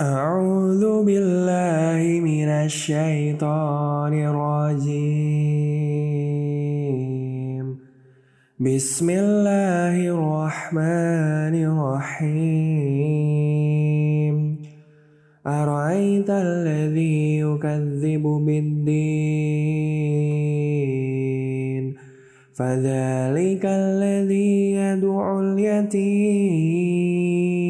أعوذ بالله من الشيطان الرجيم. بسم الله الرحمن الرحيم. أرأيت الذي يكذب بالدين؟ فذلك الذي يدعو اليتيم.